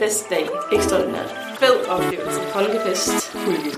Festdag. Ekstraordinært. Fed oplevelse. Folkefest. Udvisninger.